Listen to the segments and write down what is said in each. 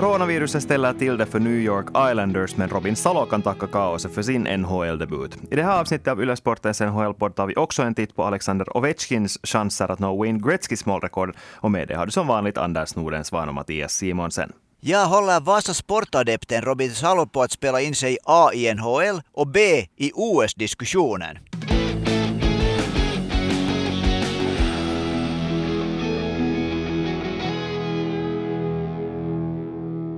Coronaviruset ställer till det för New York Islanders, men Robin Salo kan tacka kaoset för sin NHL-debut. I det här avsnittet av Ylesportens NHL-podd tar vi också en titt på Alexander Ovechkins chanser att nå Wayne Gretzkys målrekord. Och med det har du som vanligt Anders Nordensvan och Mattias Simonsen. Jag håller Vasa sportadepten Robin Salo på att spela in sig A i NHL och B i OS-diskussionen.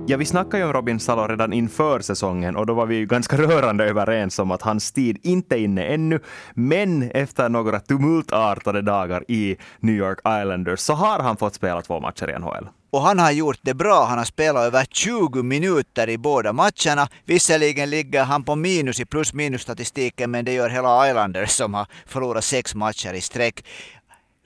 Ja, vi snackade ju om Robin Salo redan inför säsongen och då var vi ju ganska rörande överens om att hans tid inte är inne ännu. Men efter några tumultartade dagar i New York Islanders så har han fått spela två matcher i NHL. Och han har gjort det bra. Han har spelat över 20 minuter i båda matcherna. Visserligen ligger han på minus i plus minus statistiken, men det gör hela Islanders som har förlorat sex matcher i sträck.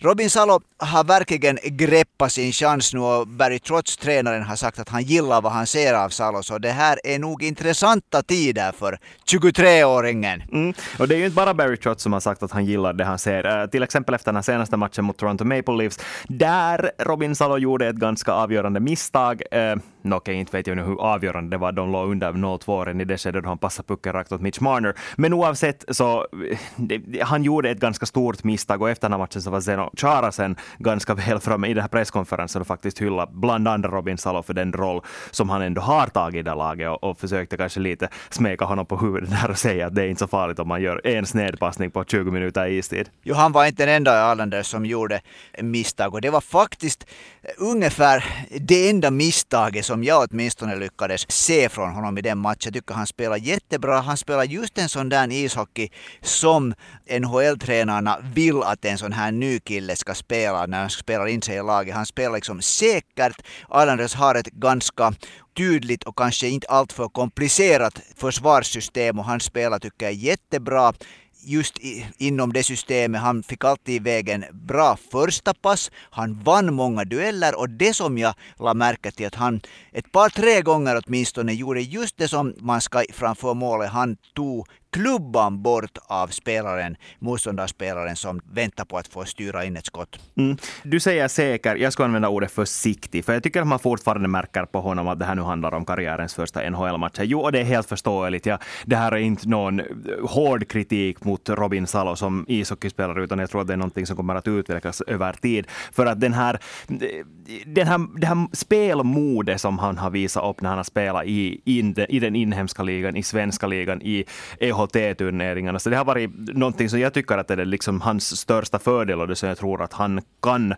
Robin Salo har verkligen greppat sin chans nu och Barry Trotz, tränaren, har sagt att han gillar vad han ser av Salo. Så det här är nog intressanta tider för 23-åringen. Mm. Och det är ju inte bara Barry Trotz som har sagt att han gillar det han ser. Uh, till exempel efter den här senaste matchen mot Toronto Maple Leafs, där Robin Salo gjorde ett ganska avgörande misstag. Uh, Okej, okay, inte vet jag nu hur avgörande det var. De låg under 0-2 i det skedet då han passade pucken rakt åt Mitch Marner. Men oavsett så, eh, det, han gjorde ett ganska stort misstag och efter den här matchen så var Zeno Chara sen ganska väl framme i den här presskonferensen och faktiskt hylla bland andra Robin Salo för den roll som han ändå har tagit i det laget och, och försökte kanske lite smeka honom på huvudet där och säga att det är inte så farligt om man gör en snedpassning på 20 minuter istid. Jo, han var inte den enda Islanders som gjorde misstag och det var faktiskt ungefär det enda misstaget som jag åtminstone lyckades se från honom i den matchen. Jag tycker han spelar jättebra. Han spelar just en sån där ishockey som NHL-tränarna vill att en sån här ny kille ska spela när han spelar in sig i laget. Han spelar liksom säkert. Islanders har ett ganska tydligt och kanske inte alltför komplicerat försvarssystem och han spelar tycker jag jättebra just i, inom det systemet. Han fick alltid vägen bra första pass. Han vann många dueller och det som jag la märke till att han ett par, tre gånger åtminstone gjorde just det som man ska framför målet. Han tog klubban bort av spelaren, motståndarspelaren som väntar på att få styra in ett skott. Mm. Du säger säker, jag skulle använda ordet försiktig, för jag tycker att man fortfarande märker på honom att det här nu handlar om karriärens första NHL-match. Jo, och det är helt förståeligt. Ja, det här är inte någon eh, hård kritik mot Robin Salo som ishockeyspelare, utan jag tror att det är någonting som kommer att utvecklas över tid. För att den här, eh, den här, det här spelmodet som han har visat upp när han har spelat i, in, i den inhemska ligan, i svenska ligan, i EHT-turneringarna. Så det har varit någonting som jag tycker att det är liksom hans största fördel och det som jag tror att han kan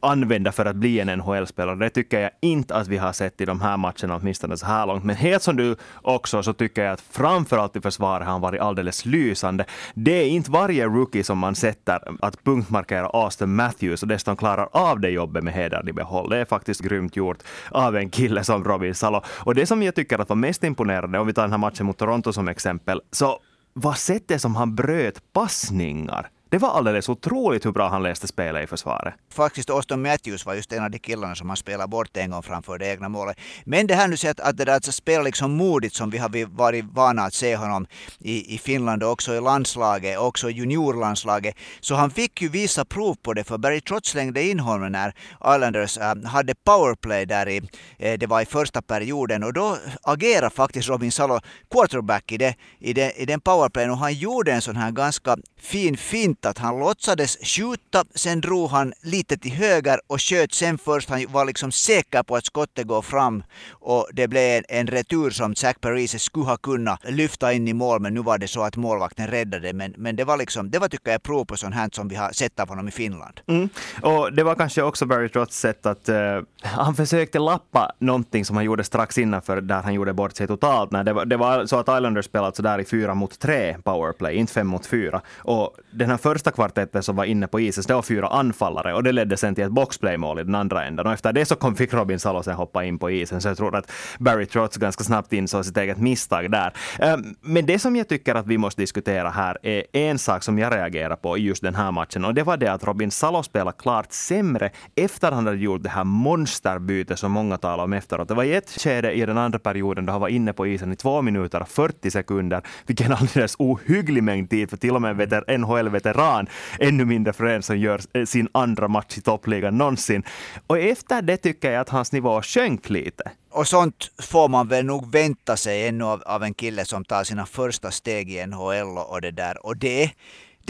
använda för att bli en NHL-spelare. Det tycker jag inte att vi har sett i de här matcherna, åtminstone så här långt. Men helt som du också, så tycker jag att framförallt i försvaret har han varit alldeles lysande. Det är inte varje rookie som man sätter att punktmarkera Austin Matthews och dessutom klarar av det jobbet med heder i behåll. Det är faktiskt grymt gjort av en kille som Robin Salo. Och det som jag tycker att var mest imponerande, om vi tar den här matchen mot Toronto som exempel, så var sättet som han bröt passningar? Det var alldeles otroligt hur bra han läste spelet i försvaret. Faktiskt Austin Matthews var just en av de killarna som han spelade bort en gång framför det egna målet. Men det här nu sett att det där alltså att spela liksom modigt som vi har varit vana att se honom i, i Finland och också i landslaget, också juniorlandslaget. Så han fick ju visa prov på det för Barry Trotz slängde in honom när Islanders äh, hade powerplay där i, äh, det var i första perioden och då agerade faktiskt Robin Salo quarterback i, det, i, det, i den powerplayen och han gjorde en sån här ganska fin fint att han låtsades skjuta, sen drog han lite till höger och sköt sen först. Han var liksom säker på att skottet går fram och det blev en, retur som Zach Parise skulle ha kunnat lyfta in i mål, men nu var det så att målvakten räddade. Men, men det var liksom, det var tycker jag prov på sånt här som vi har sett av honom i Finland. Mm. Och det var kanske också Barry Trotts sätt att uh, han försökte lappa någonting som han gjorde strax innanför där han gjorde bort sig totalt. Nej, det, var, det var så att Islanders spelade sådär i fyra mot tre powerplay, inte fem mot fyra. Och den här första kvartetten som var inne på isen, det var fyra anfallare och det ledde sen till ett boxplaymål i den andra änden. Och efter det så kom, fick Robin Salosen hoppa in på isen, så jag tror att Barry Trotz ganska snabbt insåg sitt eget misstag där. Ehm, men det som jag tycker att vi måste diskutera här är en sak som jag reagerar på i just den här matchen och det var det att Robin Salo spelade klart sämre efter han hade gjort det här monsterbytet som många talar om efteråt. Det var i ett skede i den andra perioden då han var inne på isen i två minuter och 40 sekunder, vilken alldeles ohygglig mängd tid för till och med NHL-veteran veteran. Ännu mindre för en som gör eh, sin andra match i toppligan någonsin. Och efter det tycker jag att hans nivå sjönk lite. Och sånt får man väl nog vänta sig ännu av, av en kille som tar sina första steg i NHL och det där. Och det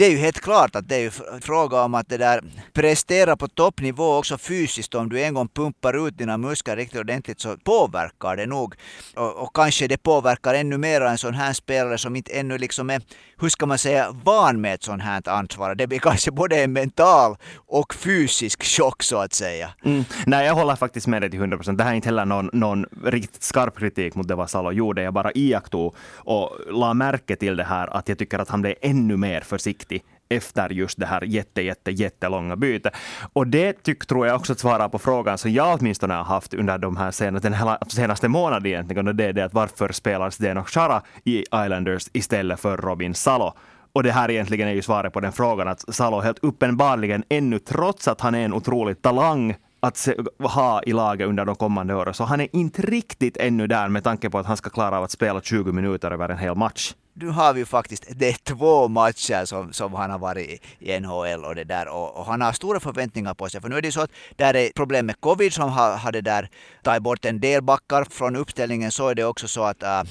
det är ju helt klart att det är ju fråga om att det där prestera på toppnivå också fysiskt. Om du en gång pumpar ut dina muskler riktigt ordentligt så påverkar det nog. Och, och kanske det påverkar ännu mer en sån här spelare som inte ännu liksom är, hur ska man säga, van med ett sånt här ansvar. Det blir kanske både en mental och fysisk chock så att säga. Mm. Nej, jag håller faktiskt med dig till 100 procent. Det här är inte heller någon, någon riktigt skarp kritik mot det vad Salo gjorde. Jag bara iakttog och la märke till det här att jag tycker att han blev ännu mer försiktig viktig efter just det här jätte, jätte, jättelånga bytet. Och det tyck, tror jag också svarar på frågan som jag åtminstone har haft under de här senaste, den här senaste månaden egentligen, och det är det att varför spelar Zdeno Chara i Islanders istället för Robin Salo? Och det här egentligen är ju svaret på den frågan, att Salo helt uppenbarligen ännu, trots att han är en otrolig talang, att se, ha i laget under de kommande åren. Så han är inte riktigt ännu där med tanke på att han ska klara av att spela 20 minuter över en hel match nu har vi ju faktiskt, det är två matcher som, som han har varit i NHL och det där och, och, han har stora förväntningar på sig. För nu är det så att där är problem med covid som har, har det där tagit bort en del backar från uppställningen så är det också så att äh, uh,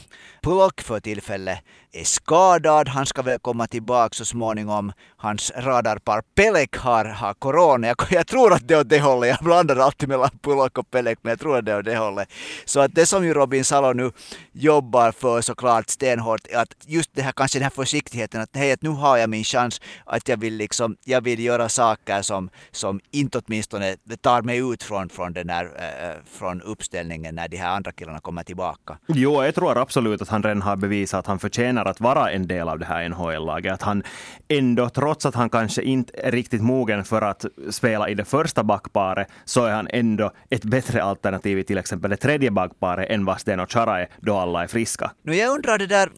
Pullock för tillfället är skadad. Han ska väl komma tillbaka så småningom. Hans radarpar Pelek har, har corona. Jag, jag, tror att det är åt det hållet. Jag blandar alltid mellan Pulak och Pelek, men jag tror att det är åt det hållet. Så att det som ju Robin Salo nu jobbar för såklart stenhårt, är att just det här kanske den här försiktigheten att hej, att nu har jag min chans att jag vill liksom, jag vill göra saker som, som inte åtminstone tar mig ut från, från den här, äh, från uppställningen när de här andra killarna kommer tillbaka. Jo, jag tror absolut att han redan har bevisat att han förtjänar att vara en del av det här NHL-laget. Att han ändå, trots att han kanske inte är riktigt mogen för att spela i det första backparet, så är han ändå ett bättre alternativ i till exempel det tredje backparet än vad Sten Chara är då alla är friska. Nu jag undrar det där,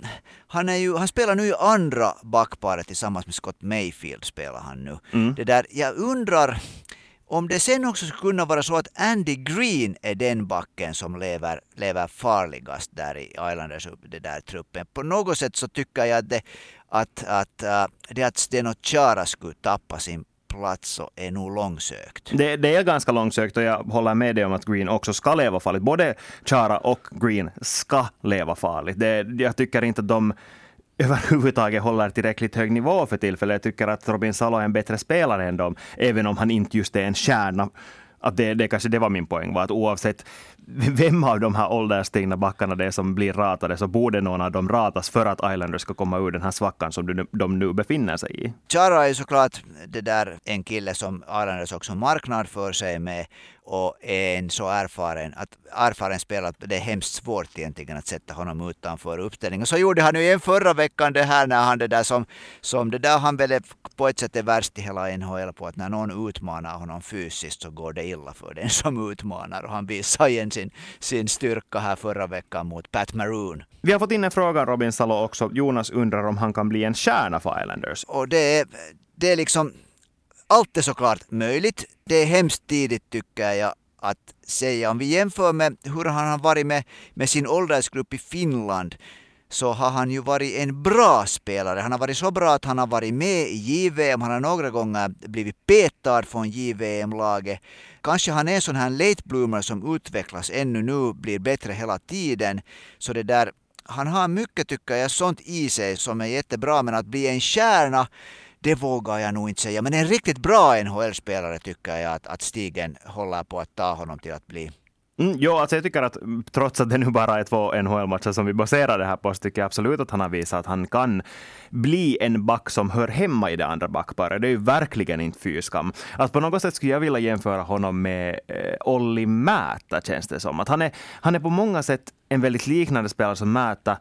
han, är ju, han spelar nu i andra backparet tillsammans med Scott Mayfield spelar han nu. Mm. Det där, jag undrar om det sen också skulle kunna vara så att Andy Green är den backen som lever, lever farligast där i Islanders det där truppen. På något sätt så tycker jag att det att, att, uh, det att Steno Chara skulle tappa sin plats så är nog långsökt. Det, det, är ganska långsökt och jag håller med dig om att Green också ska leva farligt. Både Chara och Green ska leva farligt. Det, jag tycker inte att de överhuvudtaget håller tillräckligt hög nivå för tillfället. Jag tycker att Robin Salo är en bättre spelare än dem, även om han inte just är en stjärna. Att det, det kanske det var min poäng, var att oavsett vem av de här ålderstigna backarna det är som blir ratade, så borde någon av dem ratas för att Islanders ska komma ur den här svackan som de nu befinner sig i. Chara är såklart det där en kille som Islanders också marknadsför sig med och är en så erfaren, att erfaren spelare att det är hemskt svårt egentligen att sätta honom utanför uppställningen. Så gjorde han ju en förra veckan det här när han det där som, som det där han väl på ett sätt är värst i hela NHL på att när någon utmanar honom fysiskt så går det illa för den som utmanar och han visar igen sin, sin styrka här förra veckan mot Pat Maroon. Vi har fått in en fråga Robin Salo också. Jonas undrar om han kan bli en stjärna för Islanders. Och det är, det är liksom allt är såklart möjligt. Det är hemskt tidigt tycker jag att säga. Om vi jämför med hur han har varit med, med sin åldersgrupp i Finland så har han ju varit en bra spelare. Han har varit så bra att han har varit med i JVM. Han har några gånger blivit petad från JVM-laget. Kanske han är en sån här late bloomer som utvecklas ännu nu, blir bättre hela tiden. Så det där, han har mycket tycker jag sånt i sig som är jättebra men att bli en stjärna det vågar jag nog inte säga. Men en riktigt bra NHL-spelare tycker jag att, att Stigen håller på att ta honom till att bli. Mm, jo, alltså jag tycker att trots att det nu bara är två NHL-matcher som vi baserar det här på, så tycker jag absolut att han har visat att han kan bli en back som hör hemma i det andra backparet. Det är ju verkligen inte fy skam. Att på något sätt skulle jag vilja jämföra honom med eh, Olli Määttä, känns det som. Att han, är, han är på många sätt en väldigt liknande spelare som Määttä,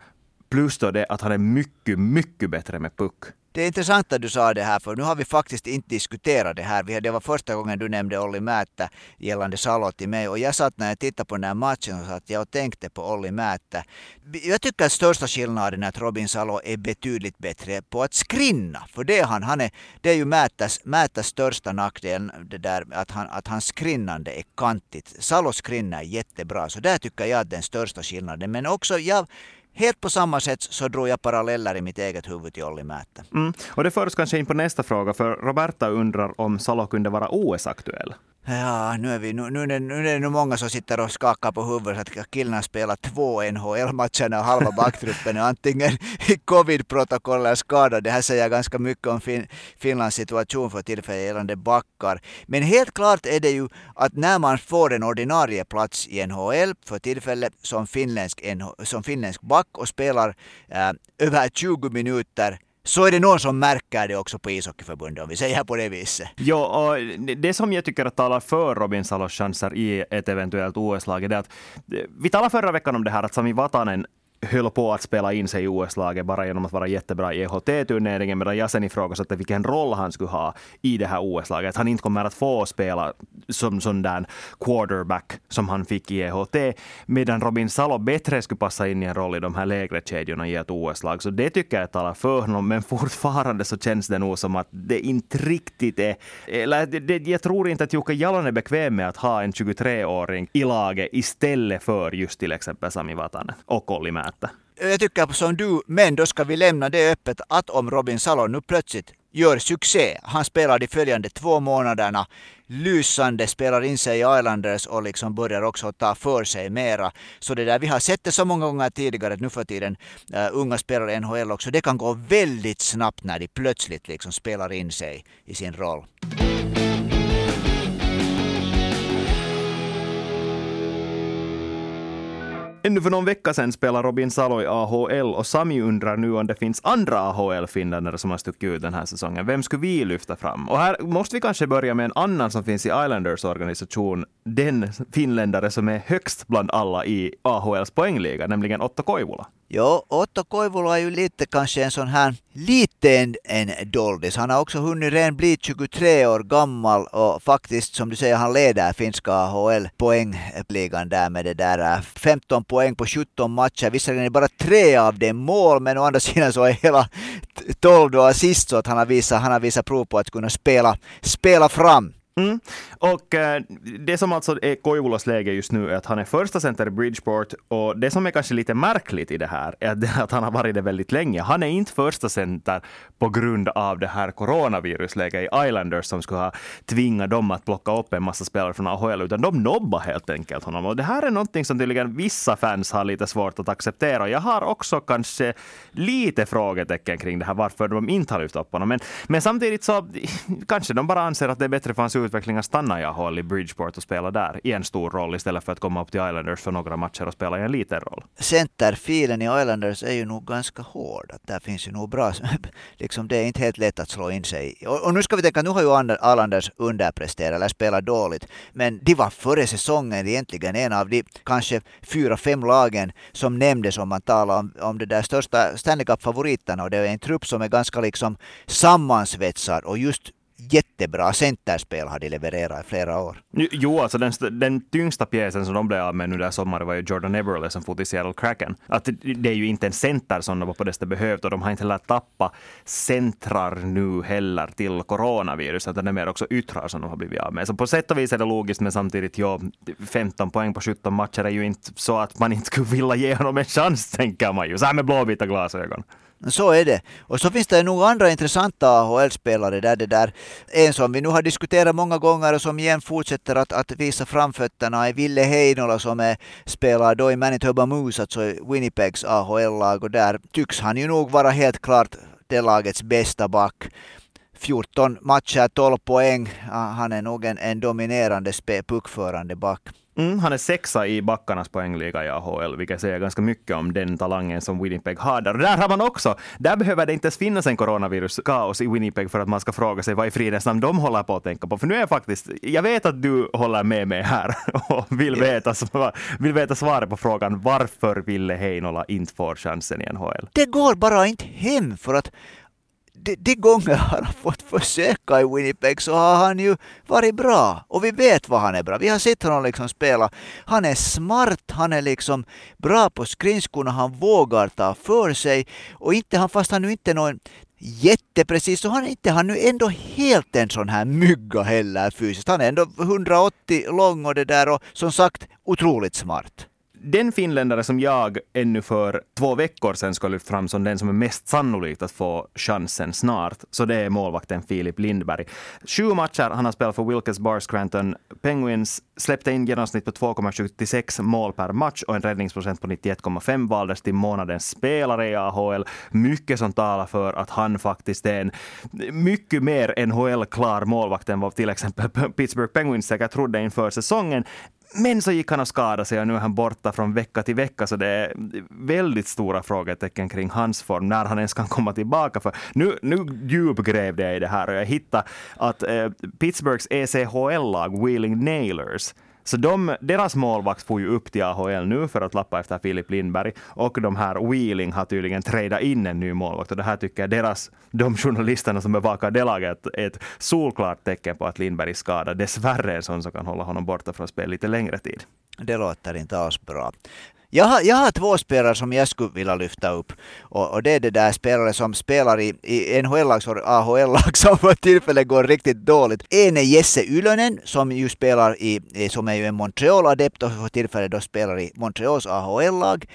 plus då det att han är mycket, mycket bättre med puck. Det är intressant att du sa det här, för nu har vi faktiskt inte diskuterat det här. Det var första gången du nämnde Olli Määttä gällande Salo till mig. Och jag satt när jag tittade på den här matchen och satt jag tänkte på Olli Määttä. Jag tycker att största skillnaden är att Robin Salo är betydligt bättre på att skrinna. För det är han. han är, det är ju Määttäs, största nackdel, det där att, han, att hans skrinnande är kantigt. Salo skrinnar jättebra, så där tycker jag att den största skillnaden. Men också, jag helt på samma sätt så drog jag paralleller i mitt eget huvud till Olli Määttä. Mm. Och det för oss kanske in på nästa fråga, för Roberta undrar om Salo kunde vara OS-aktuell. Ja, nu är, vi, nu, nu, nu, det, nu är det nu många som sitter och skakar på huvudet att killarna spelar två NHL-matcher och halva backtruppen är antingen i covid-protokoll eller skadad. Det här säger ganska mycket om fin, Finlands situation för tillfället gällande backar. Men helt klart är det ju att när man får en ordinarie plats i NHL för tillfället som finländsk, som finländsk back och spelar eh, över 20 minuter så är det någon som märker det också på ishockeyförbundet, om vi säger på det viset. Ja, och det som jag tycker att talar för Robin Salos chanser i ett eventuellt OS-lag är det att eh, vi talade förra veckan om det här att Sami Vatanen höll på att spela in sig i OS-laget bara genom att vara jättebra i EHT-turneringen, medan jag sen ifrågasatte vilken roll han skulle ha i det här OS-laget. Att han inte kommer att få spela som sån där quarterback som han fick i EHT, medan Robin Salo bättre skulle passa in i en roll i de här lägre kedjorna i ett OS-lag. Så det tycker jag talar för honom, men fortfarande så känns det nog som att det inte riktigt är... Eller det, jag tror inte att Jukka Jalonen är bekväm med att ha en 23-åring i laget istället för just till exempel Sami Vatanen och Olli Määr möte. Jag tycker som du, men då ska vi lämna det öppet att om Robin Salo nu plötsligt gör succé. Han spelar de följande två månaderna lysande, spelar in sig i Islanders och liksom börjar också ta för sig mera. Så det där, vi har sett det så många gånger tidigare nu för tiden, uh, unga spelare i NHL också, det kan gå väldigt snabbt när de plötsligt liksom spelar in sig i sin roll. Ännu för någon vecka sedan spelade Robin Salo i AHL och Sami undrar nu om det finns andra AHL-finländare som har stuckit ut den här säsongen. Vem skulle vi lyfta fram? Och här måste vi kanske börja med en annan som finns i Islanders organisation. Den finländare som är högst bland alla i AHLs poängliga, nämligen Otto Koivula. Jo, Otto Koivula är ju lite kanske en sån här, lite en, en doldis. Han har också hunnit redan bli 23 år gammal och faktiskt som du säger, han leder finska AHL poängligan eh, där med det där eh, 15 poäng på 17 matcher. Visserligen är det bara tre av dem mål, men å andra sidan så är hela 12 då assist så att han har visat, han har visat prov på att kunna spela, spela fram Mm. Och äh, det som alltså är Koivulas läge just nu är att han är första center i Bridgeport och det som är kanske lite märkligt i det här är att han har varit det väldigt länge. Han är inte första center på grund av det här coronavirusläget i Islanders som skulle ha tvingat dem att plocka upp en massa spelare från AHL, utan de nobbar helt enkelt honom. Och det här är någonting som tydligen vissa fans har lite svårt att acceptera. Jag har också kanske lite frågetecken kring det här, varför de inte har lyft upp honom. Men, men samtidigt så kanske de bara anser att det är bättre för hans utveckling att stanna i AHL i Bridgeport och spela där i en stor roll istället för att komma upp till Islanders för några matcher och spela i en liten roll. Centerfilen i Islanders är ju nog ganska hård. Att där finns ju nog bra, liksom det är inte helt lätt att slå in sig och, och nu ska vi tänka, nu har ju Islanders underpresterat eller spelat dåligt. Men de var före säsongen egentligen en av de kanske fyra, fem lagen som nämndes om man talar om, om det där största Stanley Cup-favoriterna och det är en trupp som är ganska liksom sammansvetsad och just jättebra centerspel har de levererat i flera år. Jo, alltså den, den tyngsta pjäsen som de blev av med nu där sommaren var ju Jordan Eberle som for i Seattle Kraken. Att det är ju inte en center som de var på det behövt och de har inte heller tappat centrar nu heller till coronavirus, utan det är mer också yttrar som de har blivit av med. Så på sätt och vis är det logiskt, men samtidigt, ja, 15 poäng på 17 matcher är ju inte så att man inte skulle vilja ge honom en chans, tänker man ju. Så här med blåvita glasögon. Så är det. Och så finns det nog andra intressanta AHL-spelare där det där. En som vi nu har diskuterat många gånger och som igen fortsätter att, att visa framfötterna är Ville Heinola som är, spelar då i Manitoba Moose, alltså Winnipegs AHL-lag och där tycks han ju nog vara helt klart det lagets bästa back. 14 matcher, 12 poäng. Ah, han är nog en, en dominerande puckförande back. Mm, han är sexa i backarnas poängliga i AHL, vilket säger ganska mycket om den talangen som Winnipeg har där. Och där har man också, där behöver det inte ens finnas en coronavirus-kaos i Winnipeg för att man ska fråga sig vad i fridens namn de håller på att tänka på. För nu är jag faktiskt, jag vet att du håller med mig här och vill veta, vill veta svaret på frågan varför ville Heinola inte få chansen i NHL? Det går bara inte hem för att de, de gånger han har fått försöka i Winnipeg så har han ju varit bra. Och vi vet vad han är bra. Vi har sett honom liksom spela. Han är smart, han är liksom bra på skridskorna, han vågar ta för sig. Och inte han, fast han nu inte är någon jätteprecis så han är inte han nu ändå helt en sån här mygga heller fysiskt. Han är ändå 180 lång och det där och som sagt otroligt smart den finländare som jag ännu för två veckor sedan skulle lyfta fram som den som är mest sannolikt att få chansen snart, så det är målvakten Filip Lindberg. Sju matcher han har spelat för Wilkes Bar Scranton Penguins, släppte in genomsnitt på 2,76 mål per match och en räddningsprocent på 91,5 valdes till månadens spelare i AHL. Mycket som talar för att han faktiskt är en mycket mer NHL-klar målvakt än vad till exempel Pittsburgh Penguins säkert trodde inför säsongen. Men så gick han och skadade sig och nu är han borta från vecka till vecka, så det är väldigt stora frågetecken kring hans form, när han ens kan komma tillbaka. För nu, nu djupgrävde jag i det här och jag hittade att eh, Pittsburghs ECHL-lag, Wheeling Nailers, så de, deras målvakt får ju upp till AHL nu för att lappa efter Filip Lindberg. Och de här Wheeling har tydligen tradat in en ny målvakt. Och det här tycker deras, de journalisterna som bevakar det laget, är ett solklart tecken på att Lindberg är skadad. Dessvärre en sån som kan hålla honom borta från spel lite längre tid. Det låter inte alls bra. Jag har, jag har två spelare som jag skulle vilja lyfta upp. Och, och det är det där spelare som spelar i, i NHL-lag och AHL-lag som för tillfället går riktigt dåligt. En är Jesse Ylönen som ju spelar i, som är ju en Montreal-adept och för tillfället då spelar i Montreals AHL-lag.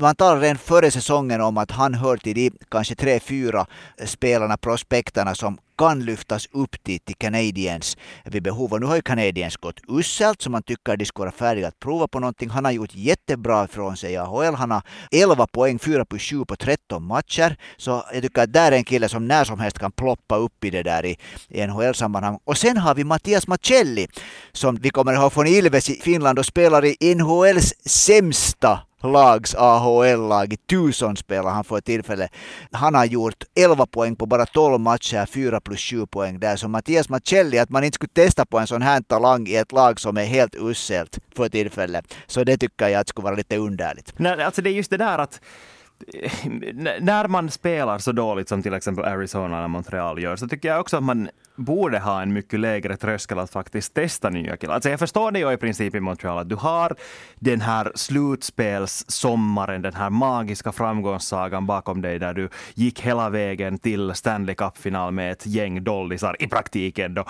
Man talade redan före säsongen om att han hör till de kanske tre, fyra spelarna, prospekterna som kan lyftas upp till, till Canadiens vid behov. Och nu har ju Canadiens gått uselt så man tycker de ska vara färdiga att prova på någonting. Han har gjort jättebra ifrån sig i AHL. Han har 11 poäng, 4 plus 7 på 13 matcher. Så jag tycker att där är en kille som när som helst kan ploppa upp i det där i, i NHL-sammanhang. Och sen har vi Mattias Macelli som vi kommer ihåg från Ilves i Finland och spelar i NHLs sämsta lags AHL-lag. I Tucson spelar han för tillfället. Han har gjort 11 poäng på bara 12 matcher, 4 plus 7 poäng där. Så Mattias Macelli, att man inte skulle testa på en sån här talang i ett lag som är helt uselt för tillfället. Så det tycker jag att skulle vara lite underligt. Nej, alltså det är just det där att när man spelar så dåligt som till exempel Arizona eller Montreal gör, så tycker jag också att man borde ha en mycket lägre tröskel att faktiskt testa nya killar. Alltså jag förstår det ju i princip i Montreal, att du har den här slutspelssommaren, den här magiska framgångssagan bakom dig, där du gick hela vägen till Stanley Cup-final med ett gäng dollisar i praktiken. Då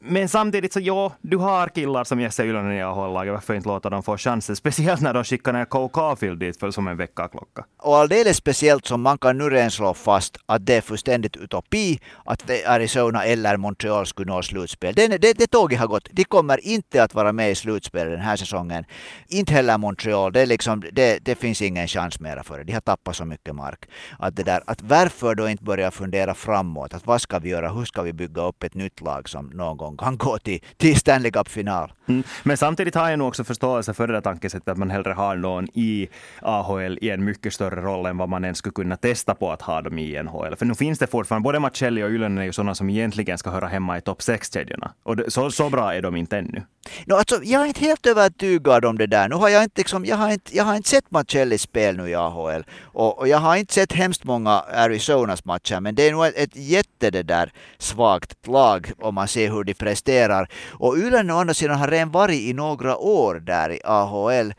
men samtidigt så ja, du har killar som Jesse Ylönen i AHL-laget. Varför inte låta dem få chansen? Speciellt när de skickar ner Cole Caulfield dit för som en väckarklocka. Och alldeles speciellt som man kan nu redan slå fast att det är fullständigt utopi att Arizona eller Montreal skulle nå slutspel. Det, det, det tåget har gått. De kommer inte att vara med i slutspel den här säsongen. Inte heller Montreal. Det, är liksom, det, det finns ingen chans mera för det. De har tappat så mycket mark. Att, det där, att varför då inte börja fundera framåt? Att vad ska vi göra? Hur ska vi bygga upp ett nytt lag som någon gång kan gå till, till Stanley Cup-final. Mm. Men samtidigt har jag nog också förståelse för det där tankesättet att man hellre har någon i AHL i en mycket större roll än vad man ens skulle kunna testa på att ha dem i NHL. För nu finns det fortfarande, både Marcelli och Ylönen är ju sådana som egentligen ska höra hemma i topp 6-kedjorna. Och det, så, så bra är de inte ännu. No, alltså, jag är inte helt övertygad om det där. Nu har jag, inte, liksom, jag, har inte, jag har inte sett Marcellis spel nu i AHL. Och, och, jag har inte sett hemskt många Arizonas matcher. Men det är nog ett, ett jätte det där svagt lag om man ser hur de presterar. Och Ylen å andra sidan har redan varit i några år där i AHL.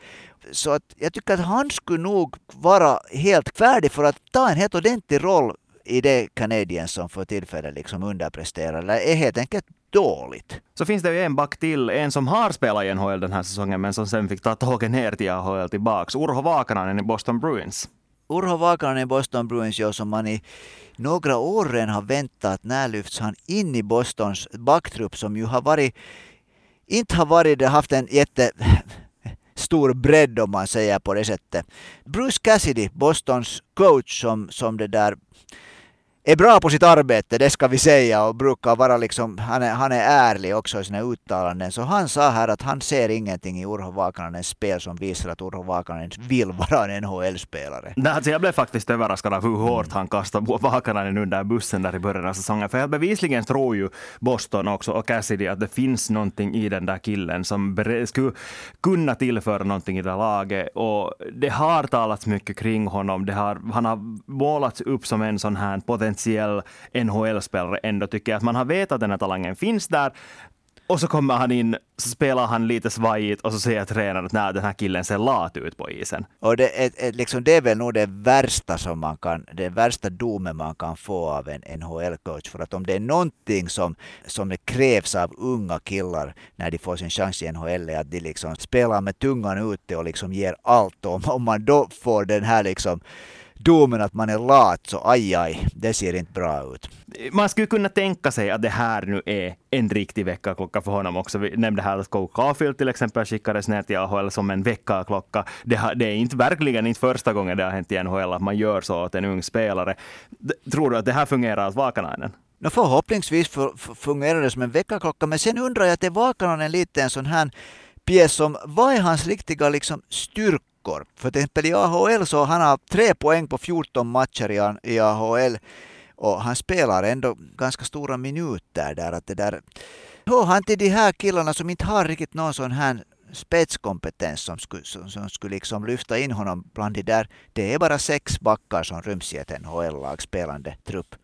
Så att jag tycker att han skulle nog vara helt färdig för att ta en helt ordentlig roll i det Canadien som för tillfället liksom underpresterar, eller är helt enkelt dåligt. Så finns det ju en back till, en som har spelat i NHL den här säsongen, men som sen fick ta tåget ner till AHL tillbaks. Urho Vakananen i Boston Bruins. Urho Vakananen i Boston Bruins gör som man i några år redan har väntat. När lyfts han in i Bostons backtrupp som ju har varit, inte har varit, det haft en jätte stor bredd om man säger på det sättet. Bruce Cassidy, Bostons coach som, som det där är bra på sitt arbete, det ska vi säga, och brukar vara liksom, han är, han är ärlig också i sina uttalanden. Så han sa här att han ser ingenting i Urho Vakananens spel som visar att Urho Vakananen vill vara en NHL-spelare. Alltså jag blev faktiskt överraskad av hur hårt mm. han kastade Vakananen under bussen där i början av säsongen. För helt bevisligen tror ju Boston också och Cassidy att det finns någonting i den där killen som skulle kunna tillföra någonting i det laget. Och det har talats mycket kring honom. Det har, han har målats upp som en sån här potentiell NHL-spelare ändå tycker jag att man har vetat att den här talangen finns där. Och så kommer han in, så spelar han lite svajigt och så säger tränaren att nej, den här killen ser lat ut på isen. Och det är, liksom, det är väl nog det värsta som man kan, det värsta domen man kan få av en NHL-coach. För att om det är någonting som, som det krävs av unga killar när de får sin chans i NHL är att de liksom spelar med tungan ute och liksom ger allt. Och om man då får den här liksom domen att man är lat, så aj aj, det ser inte bra ut. Man skulle kunna tänka sig att det här nu är en riktig väckarklocka för honom också. Vi nämnde här att Cole Caulfield till exempel skickades ner till AHL som en väckarklocka. Det, det är inte verkligen inte första gången det har hänt i NHL att man gör så åt en ung spelare. Tror du att det här fungerar åt Vakanainen? No, förhoppningsvis fungerar det som en väckarklocka, men sen undrar jag att det Vakanainen lite en sån här pjäs om vad är hans riktiga liksom, styrkor. För till exempel i AHL så han har tre poäng på 14 matcher i AHL och han spelar ändå ganska stora minuter där. Att det där hör han till de här killarna som inte har riktigt någon sån här spetskompetens som skulle, som, som skulle liksom lyfta in honom bland de där. Det är bara sex backar som ryms i ett NHL-lag spelande trupp.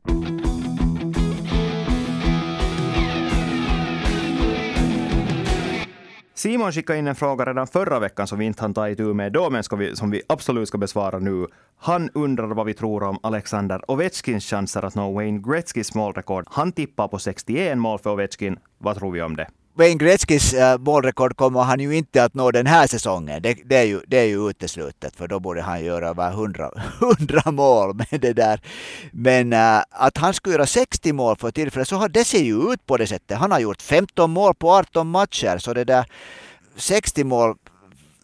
Simon skickade in en fråga redan förra veckan som vi inte hann ta itu med då, men ska vi, som vi absolut ska besvara nu. Han undrar vad vi tror om Alexander Ovechkins chanser att nå Wayne Gretzkys målrekord. Han tippar på 61 mål för Ovechkin. Vad tror vi om det? Wayne Gretzkys äh, målrekord kommer han ju inte att nå den här säsongen. Det, det, är, ju, det är ju uteslutet för då borde han göra över 100, 100 mål med det där. Men äh, att han skulle göra 60 mål för tillfället så har det ser ju ut på det sättet. Han har gjort 15 mål på 18 matcher så det där 60 mål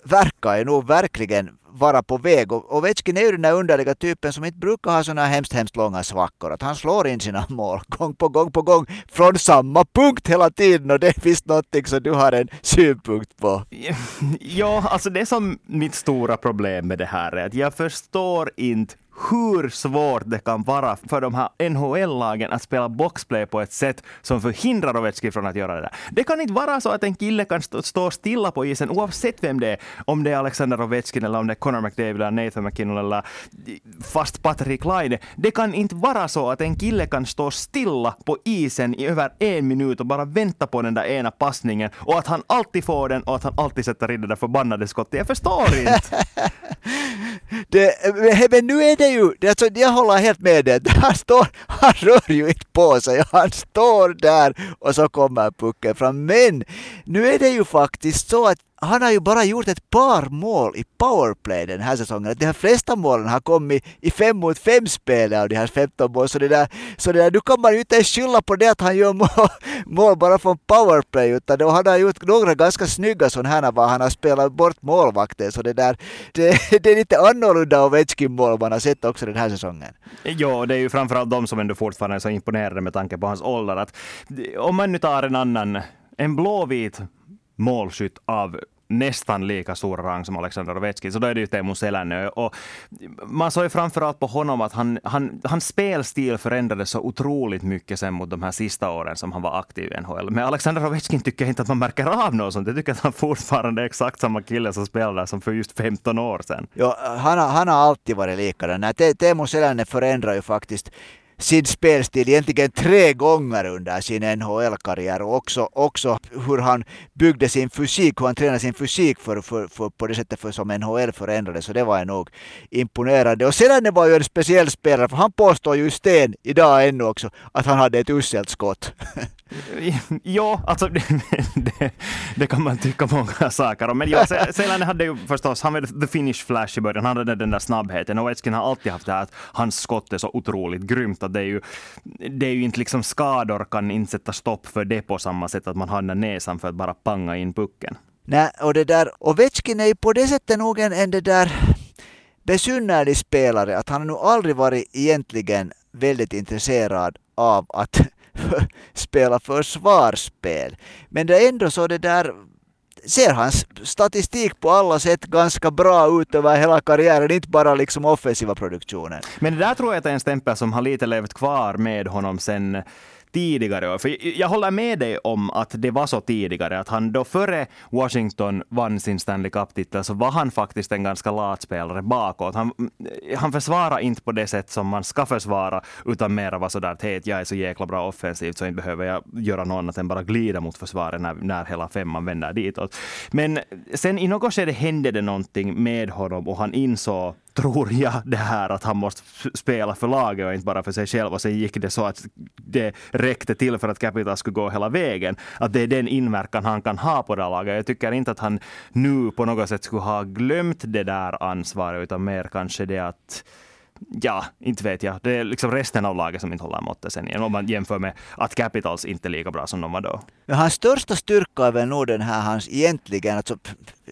verkar ju nog verkligen vara på väg. Och Ovechkin är ju den där underliga typen som inte brukar ha sådana hemskt, hemskt långa svackor. Att han slår in sina mål gång på gång på gång från samma punkt hela tiden. Och det är visst någonting som du har en synpunkt på. Ja, alltså det som mitt stora problem med det här är att jag förstår inte hur svårt det kan vara för de här NHL-lagen att spela boxplay på ett sätt som förhindrar Ovechkin från att göra det där. Det kan inte vara så att en kille kan stå, stå stilla på isen oavsett vem det är. Om det är Alexander Ovechkin eller om det är Connor McDavid eller Nathan McKinnon eller fast Patrick Laine. Det kan inte vara så att en kille kan stå stilla på isen i över en minut och bara vänta på den där ena passningen och att han alltid får den och att han alltid sätter in det där förbannade skottet. Jag förstår inte. det, men nu är det ju, alltså, jag håller helt med dig. Han, står, han rör ju inte på sig. Han står där och så kommer pucken fram. Men nu är det ju faktiskt så att han har ju bara gjort ett par mål i powerplay den här säsongen. De här flesta målen har kommit i fem mot fem spelet av de här 15 målen. Så det där, så det där, nu kan man ju inte skylla på det att han gör mål, mål bara från powerplay. Utan då har gjort några ganska snygga sådana här var han har spelat bort målvakten. Så det där, det, det är lite annorlunda Ovechkin-mål man har sett också den här säsongen. Ja, det är ju framförallt de som ändå fortfarande är så imponerade med tanke på hans ålder. Att om man nu tar en annan, en blåvit målskytt av nästan lika stor rang som Alexander Ovechkin, så då är det ju Teemu Selänne. Och man såg ju framförallt på honom att han, han, hans spelstil förändrades så otroligt mycket sen mot de här sista åren som han var aktiv i NHL. Men Alexander Ovechkin tycker inte att man märker av något sånt. Jag tycker att han fortfarande är exakt samma kille som spelade som för just 15 år sedan. Ja, han, har, han har alltid varit likadan. Teemu Selänne förändrar ju faktiskt sin spelstil egentligen tre gånger under sin NHL-karriär och också, också hur han byggde sin fysik, hur han tränade sin fysik för, för, för på det sättet för som NHL förändrades. Så det var nog imponerande. Och sedan var ju en speciell spelare, för han påstår ju Sten idag ännu också att han hade ett uselt skott. ja, alltså det, det, det, kan man tycka många saker om. Men ja, Selanen hade ju förstås, han hade the finish flash i början, han hade den där snabbheten. Och Ovechkin har alltid haft det här att hans skott är så otroligt grymt att det är ju, det är ju inte liksom skador kan inte sätta stopp för det på samma sätt att man har den där näsan för att bara panga in pucken. Nej, och det där, Ovechkin är ju på det sättet nog en, en det där besynnerlig spelare, att han har nog aldrig varit egentligen väldigt intresserad av att spela försvarsspel. Men det är ändå så det där ser hans statistik på alla sätt ganska bra ut över hela karriären, inte bara liksom offensiva produktionen. Men det där tror jag är en stämpel som har lite levt kvar med honom sen tidigare år. För jag håller med dig om att det var så tidigare, att han då före Washington vann sin Stanley Cup-titel så var han faktiskt en ganska lat spelare bakåt. Han, han försvarade inte på det sätt som man ska försvara, utan mera var sådär att jag är så jäkla bra offensivt så inte behöver jag göra något annat än bara glida mot försvaret när, när hela femman vänder ditåt. Men sen i något skede hände det någonting med honom och han insåg tror jag det här att han måste spela för laget och inte bara för sig själv. Och sen gick det så att det räckte till för att Capital skulle gå hela vägen. Att det är den inverkan han kan ha på det här laget. Jag tycker inte att han nu på något sätt skulle ha glömt det där ansvaret, utan mer kanske det att ja, inte vet jag. Det är liksom resten av laget som inte håller måttet sen igen. Om man jämför med att Capitals inte är lika bra som de var då. Men hans största styrka är väl nog den här hans egentligen, alltså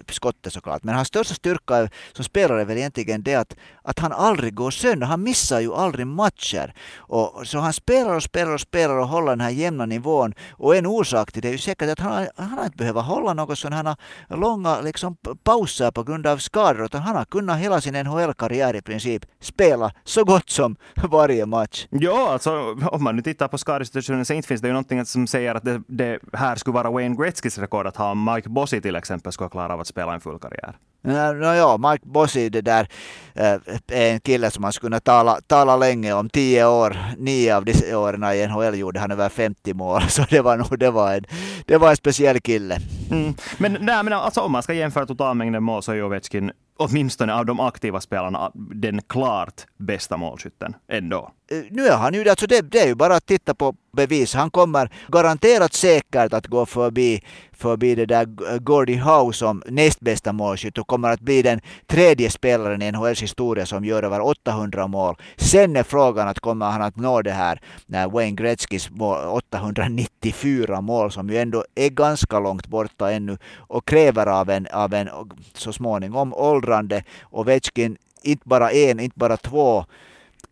skottet såklart, men hans största styrka som spelare är väl egentligen det att, att han aldrig går sönder. Han missar ju aldrig matcher. Och, så han spelar och spelar och spelar och håller den här jämna nivån. Och en orsak till det är ju säkert att han, han har inte behövt hålla något sådana här långa liksom, pauser på grund av skador, utan han har kunnat hela sin NHL-karriär i princip spela så gott som varje match. Ja, alltså om man nu tittar på skadesituationen så inte finns det ju någonting som säger att det, det här skulle vara Wayne Gretzkys rekord att ha Mike Bossy till exempel skulle klara av att spela en full karriär. No, ja, Mike Bossy det där är eh, en kille som man skulle kunna tala, tala länge om. Tio år, nio av de åren i NHL gjorde han över 50 mål. Så det var nog det var en, det var en speciell kille. Mm. Men, nej, men alltså, om man ska jämföra totalmängden mål så är Ovechkin åtminstone av de aktiva spelarna den klart bästa målskytten ändå. Nu är han ju alltså det, det är ju bara att titta på bevis. Han kommer garanterat säkert att gå förbi, förbi det där Gordie Howe som näst bästa målskytt och kommer att bli den tredje spelaren i NHLs historia som gör över 800 mål. Sen är frågan att kommer han att nå det här när Wayne Gretzkys mål, 894 mål som ju ändå är ganska långt borta ännu och kräver av en, av en så småningom åldrande Ovechkin inte bara en, inte bara två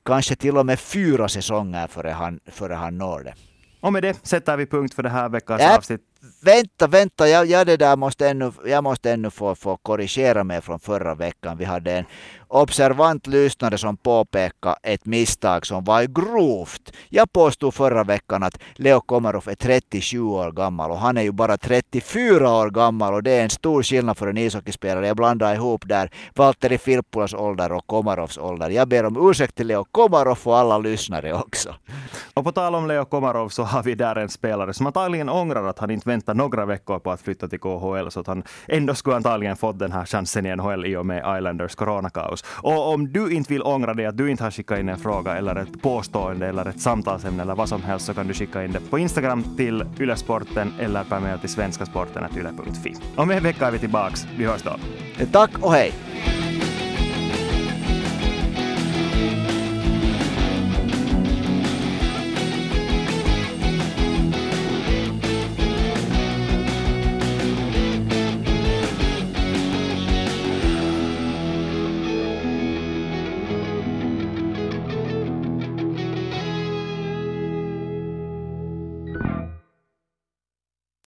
kanske till och med fyra säsonger före han, före han når det. Och med det sätter vi punkt för det här veckans äh, avsnitt. Vänta, vänta, jag, jag, det där måste ännu, jag måste ännu få, få korrigera mig från förra veckan. Vi hade en observant lyssnare som påpekade ett misstag som var grovt. Jag påstod förra veckan att Leo Komarov är 37 år gammal och han är ju bara 34 år gammal och det är en stor skillnad för en ishockeyspelare. Jag blandar ihop där Valtteri Filppulas ålder och Komarovs ålder. Jag ber om ursäkt till Leo Komarov och alla lyssnare också. Och på tal om Leo Komarov så har vi där en spelare som antagligen ångrar att han inte väntar några veckor på att flytta till KHL så att han ändå skulle antagligen fått den här chansen i NHL i och med Islanders coronakaos. Och om du inte vill ångra dig att du inte har skickat in en fråga eller ett påstående eller ett samtalsämne eller vad som helst så kan du skicka in det på Instagram till Ylesporten eller per mejl till svenskasporten.yle.fi. Om en vecka är vi tillbaks. Vi hörs då. Tack och hej!